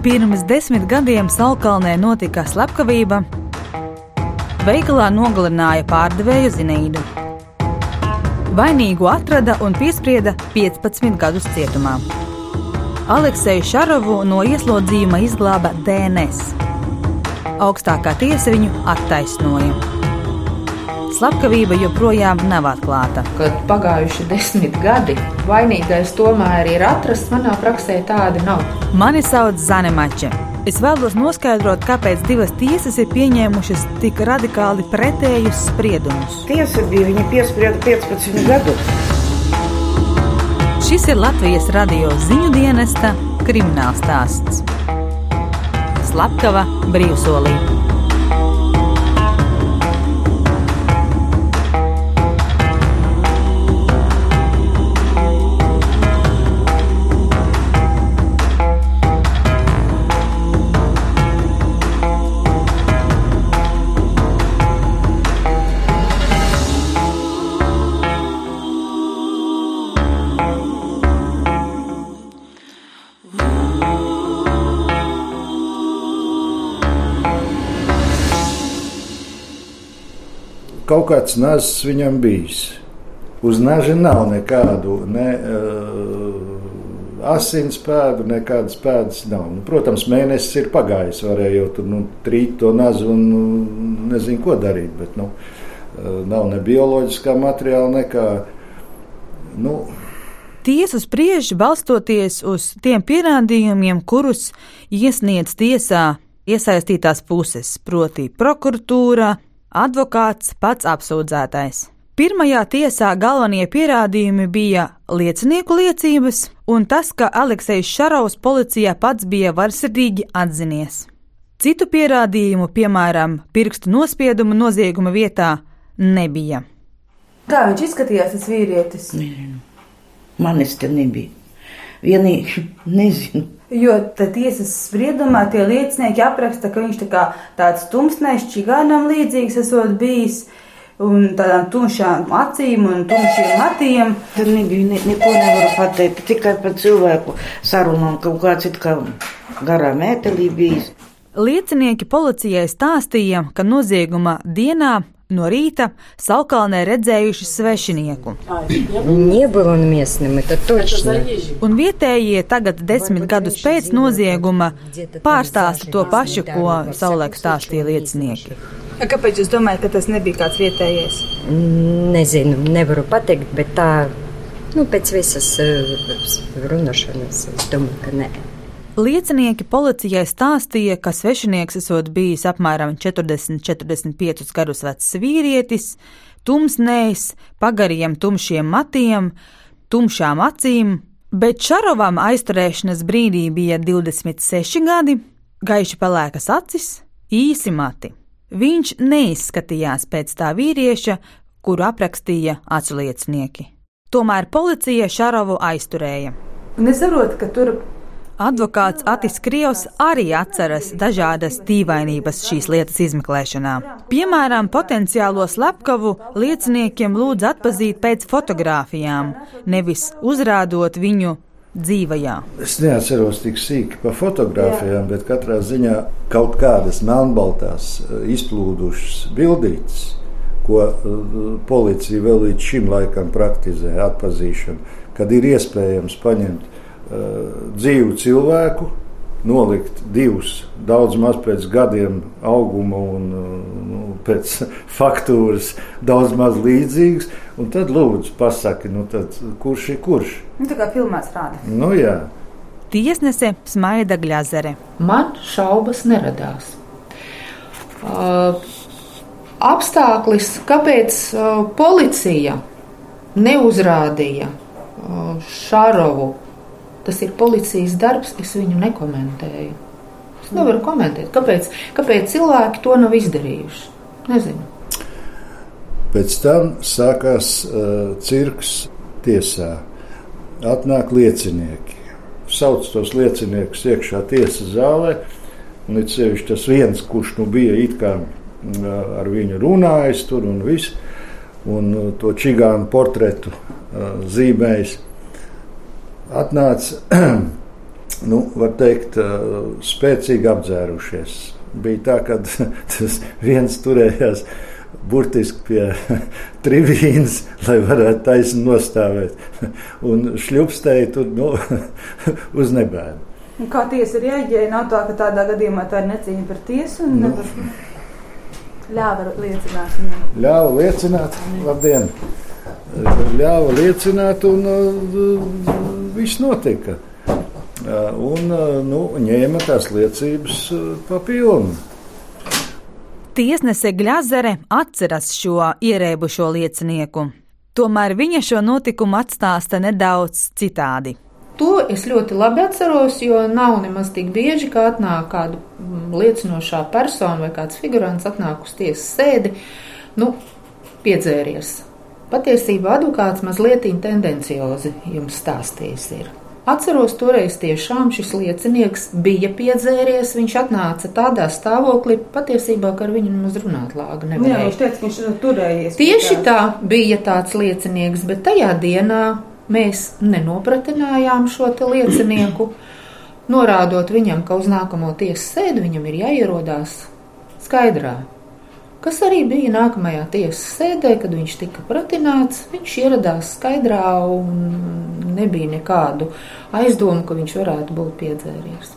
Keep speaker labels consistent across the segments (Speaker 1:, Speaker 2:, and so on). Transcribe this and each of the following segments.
Speaker 1: Pirms desmit gadiem Salkalnē notika slepkavība. Veikalā nogalināja pārdevēju Zinīdu. Vainīgu atrada un piesprieda 15 gadus cietumā. Alekseju Šarovu no ieslodzījuma izglāba DNS. Augstākā tiesa viņu attaisnoja. Slepkavība joprojām nav atklāta.
Speaker 2: Kad pagājuši desmit gadi, vainīgais tomēr ir atrasts, manā praksē tāda nav.
Speaker 1: Mani sauc Zane Mača. Es vēlos noskaidrot, kāpēc divas tiesas ir pieņēmušas tik radikāli pretējus spriedumus.
Speaker 3: Tiesa bija viņa piesprieda 15 gadus.
Speaker 1: Šis ir Latvijas radio ziņu dienesta krimināls stāsts. Slepkava brīvsolī.
Speaker 4: Kaut kāds nazis viņam bijis. Uz naža nav nekādu ne, uh, asins pēdu, nekādas pēdas nav. Nu, protams, mēnesis ir pagājis, varēja jau tur nu, trīt to nazu un nu, nezinu, ko darīt. Bet, nu, uh, nav ne bioloģiskā materiāla, nekā. Nu,
Speaker 1: Tiesa spriež balstoties uz tiem pierādījumiem, kurus iesniedz tiesā iesaistītās puses, proti, prokuratūra, advokāts, pats apsūdzētais. Pirmajā tiesā galvenie pierādījumi bija liecinieku liecības un tas, ka Aleksejs Šarovs policijā pats bija varsirdīgi atzinies. Citu pierādījumu, piemēram, pirkstu nospiedumu nozieguma vietā, nebija.
Speaker 5: Kā viņš izskatījās, tas vīrietis?
Speaker 3: Nezinu. Manis te nebija. Vienīgi nezinu.
Speaker 5: Jo tiesas spriedumā tie liecinieki apraksta, ka viņš tā kā tāds tumsnēs čigānam līdzīgs esot bijis. Un tādām tumšām acīm un tumšiem matiem.
Speaker 3: Tad nebija, ne, neko nevaru pateikt. Tikai par cilvēku sarunām kaut kāds it kā garā mētelī bijis.
Speaker 1: Liecinieki policijai stāstīja, ka nozieguma dienā no rīta Salkalnē redzējuši svešinieku. Un vietējie tagad, desmit gadus pēc nozieguma, pārstāsta to pašu, ko savulaik stāstīja liecinieki.
Speaker 5: Kāpēc jūs domājat, ka tas nebija kāds vietējais?
Speaker 6: Nezinu, nevaru pateikt, bet tā, nu, pēc visas eh, runāšanas, es domāju, ka nē.
Speaker 1: Liecinieki policijai stāstīja, ka svešinieks esot bijis apmēram 40-45 gadus vecs vīrietis, tumsnējs, pagariem tumšiem matiem, tumšām acīm, bet Šarovam aizturēšanas brīdī bija 26 gadi, gaiši pelēkas acis, īsi mati. Viņš neizskatījās pēc tā vīrieša, kuru aprakstīja aculiecinieki. Tomēr policija Šarovu aizturēja.
Speaker 5: Un es saprotu, ka tur
Speaker 1: Advokāts Atis Krievs arī atceras dažādas dīvainības šīs lietas izmeklēšanā. Piemēram, potenciālo slepkavu lieciniekiem lūdz atpazīt pēc fotografijām, nevis uzrādot viņu dzīvajā.
Speaker 4: es neatceros tik sīki par fotografijām, bet katrā ziņā kaut kādas melnbaltās eh, izplūdušas bildītes, ko eh, policija vēl līdz šim laikam praktizē, atpazīšanu, kad ir iespējams paņemt dzīvu cilvēku, nolikt divus, daudz maz pēc gadiem auguma un uh, nu, pēc faktūras, daudz maz līdzīgs. Un tad lūdzu, pasaki, nu tad, kurš ir kurš?
Speaker 5: nu, tā kā filmās rāda.
Speaker 4: Nu, jā.
Speaker 1: Tiesnese Smaida Glazere.
Speaker 2: Man šaubas neradās. Uh, apstākļis, kāpēc uh, policija neuzrādīja uh, Šarovu, tas ir policijas darbs, es viņu nekomentēju. Es nevaru komentēt, kāpēc, kāpēc cilvēki to nav izdarījuši. Nezinu.
Speaker 4: Pēc tam sākās uh, cirks tiesā. Atnāk liecinieki. Sauc tos lieciniekus iekšā tiesas zālē. Un it sevišķi tas viens, kurš nu bija it kā ar viņu runājis tur un viss. Un to čigānu portretu zīmējis. Atnāca nu, var teikt, spēcīgi apdzērušies. Bija tā, ka tas viens turējās burtiski pie trījus, lai varētu taisni nostāvēt. Un šļupstēji tur nu, uz nebēdu.
Speaker 5: Kā tiesa rēģēja? Nav tā, ka tādā gadījumā tā ir necīņa par tiesu. Un... Nu. Ļāva liecināt.
Speaker 4: Ļāva liecināt, labdien! Ļāva liecināt, un uh, viss notika. Uh, un uh, nu, ņēma tās liecības uh, pa pilnu.
Speaker 1: Tiesnese Glazere atceras šo ierēbušo liecinieku. Tomēr viņa šo notikumu atstāsta nedaudz citādi.
Speaker 2: To es ļoti labi atceros, jo nav nemaz tik bieži, ka atnāk kāda mm, liecinošā persona vai kāds figurants atnāk uz tiesas sēdi, nu, piedzēries. Patiesībā advokāts mazliet tendenciozi jums stāstījis ir. Atceros, toreiz tiešām šis liecinieks bija piedzēries. Viņš atnāca tādā stāvoklī, patiesībā, ka ar viņu nemaz runāt lāga nevarēja.
Speaker 5: Jā, viņš teica, ka viņš ir turējies.
Speaker 2: Tieši tā bija tāds liecinieks, bet tajā dienā mēs nenopratinājām šo liecinieku, norādot viņam, ka uz nākamo tiesas sēdi viņam ir jāierodās skaidrā kas arī bija nākamajā tiesas sēdē, kad viņš tika pratināts. Viņš ieradās skaidrā un nebija nekādu aizdomu, ka viņš varētu būt piedzēries.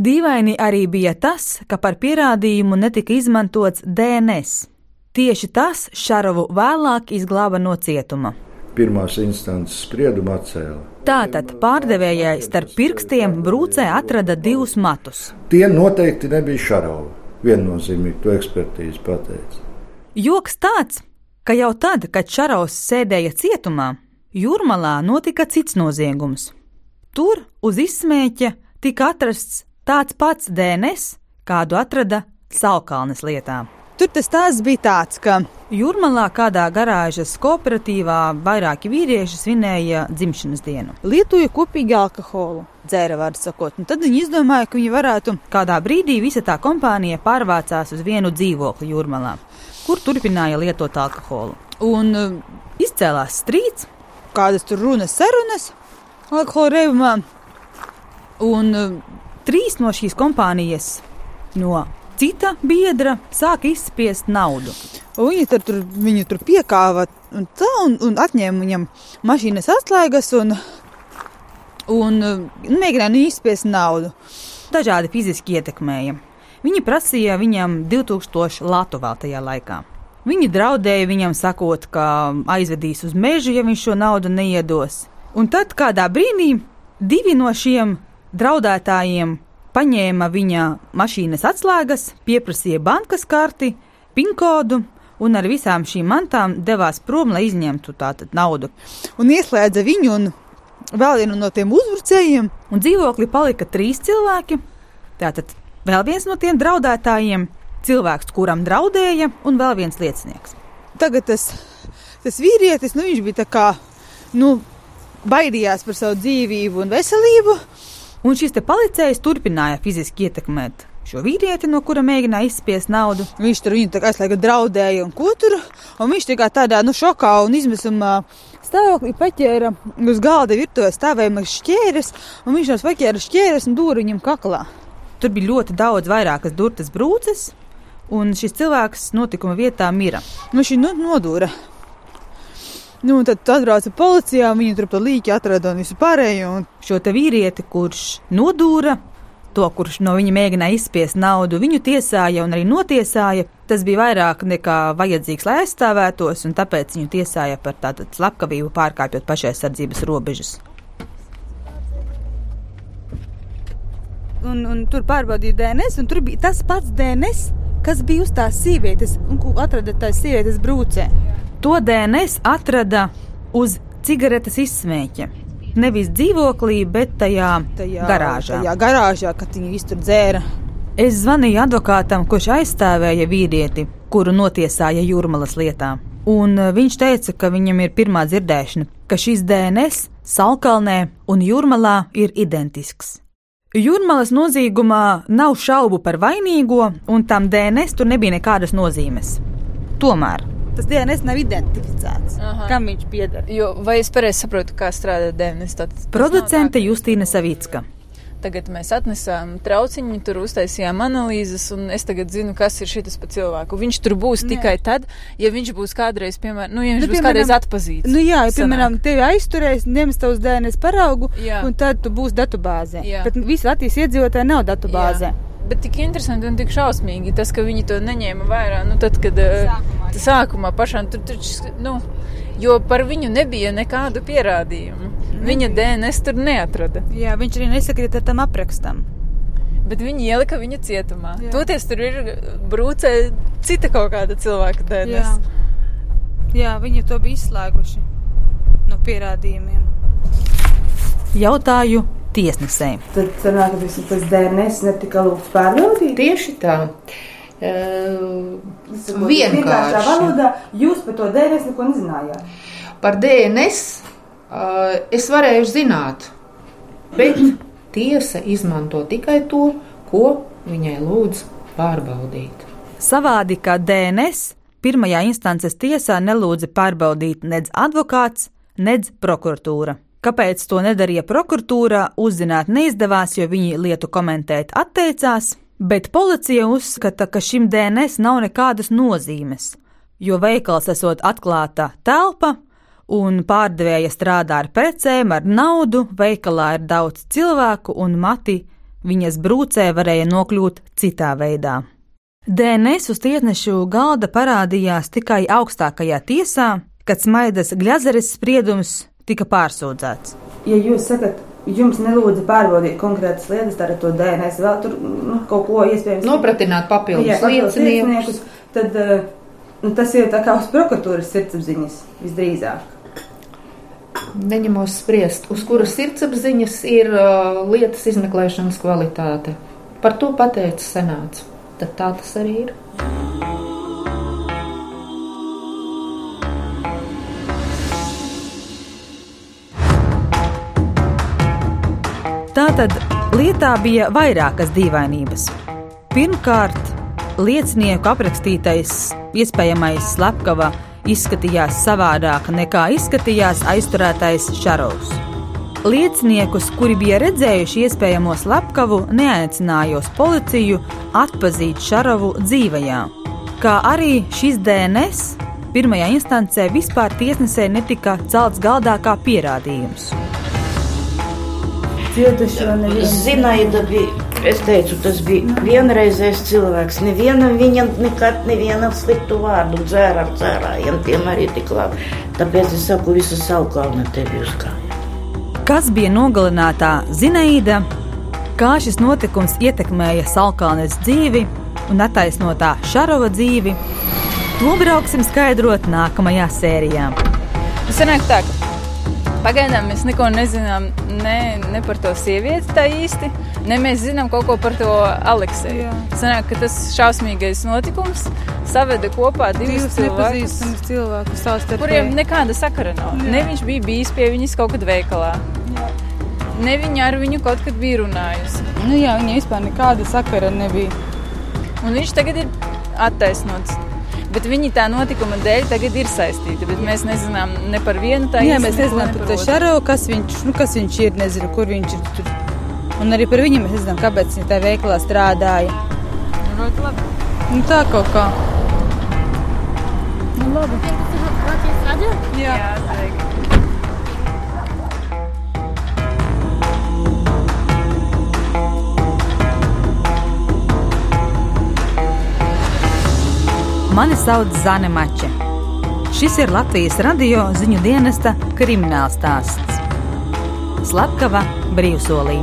Speaker 1: Dīvaini arī bija tas, ka par pierādījumu netika izmantots DNS. Tieši tas Šarovu vēlāk izglāba no cietuma.
Speaker 4: Pirmās instances spriedumu atcēla.
Speaker 1: Tātad pārdevējai starp pirkstiem brūcē atrada divus matus.
Speaker 4: Tie noteikti nebija Šarova viennozīmīgi to ekspertīzi pateica.
Speaker 1: Joks tāds, ka jau tad, kad Čaraus sēdēja cietumā, Jūrmalā notika cits noziegums. Tur uz izsmēķa tika atrasts tāds pats DNS, kādu atrada Salkalnes lietā.
Speaker 5: Tur tas tās bija tāds, ka
Speaker 1: Jūrmalā kādā garāžas kooperatīvā vairāki vīrieši svinēja dzimšanas dienu.
Speaker 5: Lietoja kopīgi alkoholu dzēra, var sakot. Un tad viņi izdomāja, ka viņi varētu
Speaker 1: kādā brīdī visa tā kompānija pārvācās uz vienu dzīvokli jūrmalā, kur turpināja lietot alkoholu. Un uh, izcēlās strīds,
Speaker 5: kādas tur runas, sarunas alkohola reibumā.
Speaker 1: Un uh, trīs no šīs kompānijas no cita biedra sāka izspiest naudu.
Speaker 5: Un viņi tur, tur, viņu tur piekāva un, tā, un, un atņēma viņam mašīnas atslēgas un
Speaker 1: un uh, mēģināja nu izspiest naudu. Dažādi fiziski ietekmēja. Viņi prasīja viņam 2000 latu vēl tajā laikā. Viņi draudēja viņam, sakot, ka aizvedīs uz mežu, ja viņš šo naudu neiedos. Un tad kādā brīdī divi no šiem draudētājiem paņēma viņa mašīnas atslēgas, pieprasīja bankas karti, pinkodu un ar visām šīm mantām devās prom, lai izņemtu tātad naudu.
Speaker 5: Un ieslēdza viņu un vēl vienu no tiem uzbrucējiem.
Speaker 1: Un dzīvoklī palika trīs cilvēki. Tātad vēl viens no tiem draudētājiem, cilvēks, kuram draudēja, un vēl viens liecinieks.
Speaker 5: Tagad tas, tas vīrietis, nu, viņš bija tā kā, nu, baidījās par savu dzīvību un veselību.
Speaker 1: Un šis te policējs turpināja fiziski ietekmēt šo vīrieti, no kura mēģināja izspiest naudu.
Speaker 5: Viņš tur viņu aizslēga, draudēja un ko tur. Un viņš tikai tādā nu, šokā un izmisumā stāvoklī paķēra uz galda virtuvē stāvējamas šķēres, un viņš tos paķēra šķēres un dūra viņam kaklā.
Speaker 1: Tur bija ļoti daudz vairākas durtas brūces, un šis cilvēks notikuma vietā mira.
Speaker 5: Nu, šī nodūra. Nu, tad atbrauca policijā, viņi tur pa līķi atrada un visu pārējo. Un...
Speaker 1: Šo te vīrieti, kurš nodūra, to, kurš no viņa mēģināja izspiest naudu, viņu tiesāja un arī notiesāja. Tas bija vairāk nekā vajadzīgs, lai aizstāvētos, un tāpēc viņu tiesāja par tādu slepkavību, pārkāpjot pašaizsardzības robežas.
Speaker 5: Un, un tur pārbaudīja DNS, un tur bija tas pats DNS, kas bija uz tās sievietes, un ko atrada tās sievietes brūcē.
Speaker 1: To DNS atrada uz cigaretes izsmēķa nevis dzīvoklī, bet tajā, tajā garāžā.
Speaker 5: Tajā garāžā, kad viņi visu tur dzēra.
Speaker 1: Es zvanīju advokātam, kurš aizstāvēja vīrieti, kuru notiesāja jūrmalas lietā. Un eh, viņš teica, ka viņam ir pirmā dzirdēšana, ka šis DNS Salkalnē un Jūrmalā ir identisks. Jūrmalas nozīmumā nav šaubu par vainīgo, un tam DNS tur nebija nekādas nozīmes. Tomēr
Speaker 5: tas DNS nav identificēts. Aha. Kam viņš pieder?
Speaker 7: Jo, vai es pareizi saprotu, kā strādā DNS?
Speaker 1: Producente Justīna Savicka.
Speaker 7: Tagad mēs atnesām trauciņu, tur uztaisījām analīzes, un es tagad zinu, kas ir šis pa cilvēku. Viņš tur būs
Speaker 5: Nē.
Speaker 7: tikai tad, ja viņš būs kādreiz, piemēram, nu, ja viņš
Speaker 5: Nu,
Speaker 7: nu, būs
Speaker 5: piemēram,
Speaker 7: kādreiz atpazīts.
Speaker 5: Nu, jā, ja, piemēram, tevi aizturēs, ņems tavus DNS paraugu,
Speaker 7: Jā.
Speaker 5: un tad tu būsi datubāzē.
Speaker 7: Jā.
Speaker 5: Bet visi Latvijas iedzīvotāji nav datubāzē.
Speaker 7: Bet tik interesanti un tik šausmīgi tas, ka viņi to neņēma vērā. Nu, tad, kad eh,
Speaker 5: Sākumā, jā.
Speaker 7: sākumā pašām tur taču, nu, jo par viņu nebija nekādu pierādījumu. Viņa DNS tur neatrada.
Speaker 5: Jā, viņš arī nesakrīt ar tam aprakstam.
Speaker 7: Bet viņi ielika viņu cietumā.
Speaker 5: Jā.
Speaker 7: Toties tur ir brūcē cita kaut kāda cilvēka
Speaker 5: Jā.
Speaker 7: DNS.
Speaker 5: jā, viņi to bija izslēguši no pierādījumiem.
Speaker 1: Jautāju tiesnesēji.
Speaker 5: Tad sanāk, ka visam tas DNS netika lūgts pārbaudīt.
Speaker 2: Tieši tā. Uh,
Speaker 5: Vienkāršā
Speaker 2: vienkārši.
Speaker 5: valodā jūs par to DNS neko nezinājāt.
Speaker 2: Par DNS uh, es varēju zināt, bet tiesa izmanto tikai to, ko viņai lūdz pārbaudīt.
Speaker 1: Savādi kā DNS, pirmajā instances tiesā nelūdza pārbaudīt nedz advokāts, nedz prokuratūra. Kāpēc to nedarīja prokuratūra, uzzināt neizdevās, jo viņi lietu komentēt atteicās, bet policija uzskata, ka šim DNS nav nekādas nozīmes, jo veikals esot atklāta telpa, un pārdevēja strādā ar precēm, ar naudu, veikalā ir daudz cilvēku, un mati viņas brūcē varēja nokļūt citā veidā. DNS uz tiesnešu galda parādījās tikai augstākajā tiesā, kad Smaidas Gļazeres spriedums tika pārsūdzēts.
Speaker 5: Ja jūs sakat, jums nelūdza pārbaudīt konkrētas lietas, tad ar to DNS vēl tur nu, kaut ko iespējams
Speaker 2: Nopratināt papildus
Speaker 5: Jā,
Speaker 2: lieciniekus.
Speaker 5: tad eh, nu, tas ir tā kā uz prokuratūras sirdsapziņas visdrīzāk.
Speaker 2: Neņemos spriest, uz kuras sirdsapziņas ir uh, lietas izmeklēšanas kvalitāte. Par to pateica senāts. Tad tā tas arī ir.
Speaker 1: Tātad lietā bija vairākas dīvainības. Pirmkārt, liecinieku aprakstītais iespējamais slepkava izskatījās savādāk nekā izskatījās aizturētais Šarovs. Lieciniekus, kuri bija redzējuši iespējamo slepkavu, neaicināja uz policiju atpazīt Šarovu dzīvajā. Kā arī šis DNS pirmajā instancē vispār tiesnesē netika celts galdā kā pierādījums.
Speaker 5: Neviens.
Speaker 3: Zinaida bija, es teicu, tas bija vienreizējs cilvēks. Nevienam viņam nekad nevienam sliktu vārdu dzēra ar dzērājiem, tiem arī tik labi. Tāpēc es saku, visu savukārt tevi uz kājām.
Speaker 1: Kas bija nogalinātā Zinaida, kā šis notikums ietekmēja Salkānes dzīvi un attaisnotā Šarova dzīvi, to brauksim skaidrot nākamajā sērijā.
Speaker 7: Tas sanāk tā, ka pagaidām mēs neko nezinām ne, ne par to sievieti tā īsti, ne mēs zinām kaut ko par to Alekseju.
Speaker 5: Jā.
Speaker 7: Sanāk, ka tas šausmīgais notikums saveda kopā divus
Speaker 5: Divas
Speaker 7: cilvēkus.
Speaker 5: cilvēkus
Speaker 7: kuriem nekāda sakara nav.
Speaker 5: Jā.
Speaker 7: Ne viņš bija bijis pie viņas kaut kad veikalā. Ne viņa ar viņu kaut kad bija runājusi.
Speaker 5: Nu jā, viņai vispār nekāda sakara nebija.
Speaker 7: Un viņš tagad ir attaisnots. Bet viņi tā notikuma dēļ tagad ir saistīti. Bet mēs nezinām ne par vienu tādu
Speaker 5: Jā, mēs nezinām par to Šarovu, kas viņš, nu, kas viņš ir, nezinu, kur viņš ir. Tur. Un arī par viņu mēs nezinām, kāpēc viņa tajā veikalā strādāja.
Speaker 7: Ļoti labi.
Speaker 5: Nu, tā kaut kā.
Speaker 7: Nu, labi.
Speaker 8: Latvijas radio?
Speaker 5: Jā.
Speaker 7: Jā,
Speaker 1: Mani sauc Zane Mače. Šis ir Latvijas radio ziņu dienesta krimināls stāsts. Slepkava brīvsolī.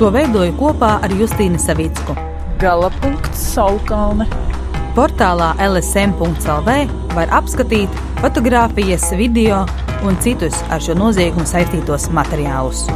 Speaker 1: To veidoju kopā ar Justīnu Savicku.
Speaker 7: Galapunkts Saukalne.
Speaker 1: Portālā LSM.CLV var apskatīt fotogrāfijas, video un citus ar šo noziegumu saistītos materiālus.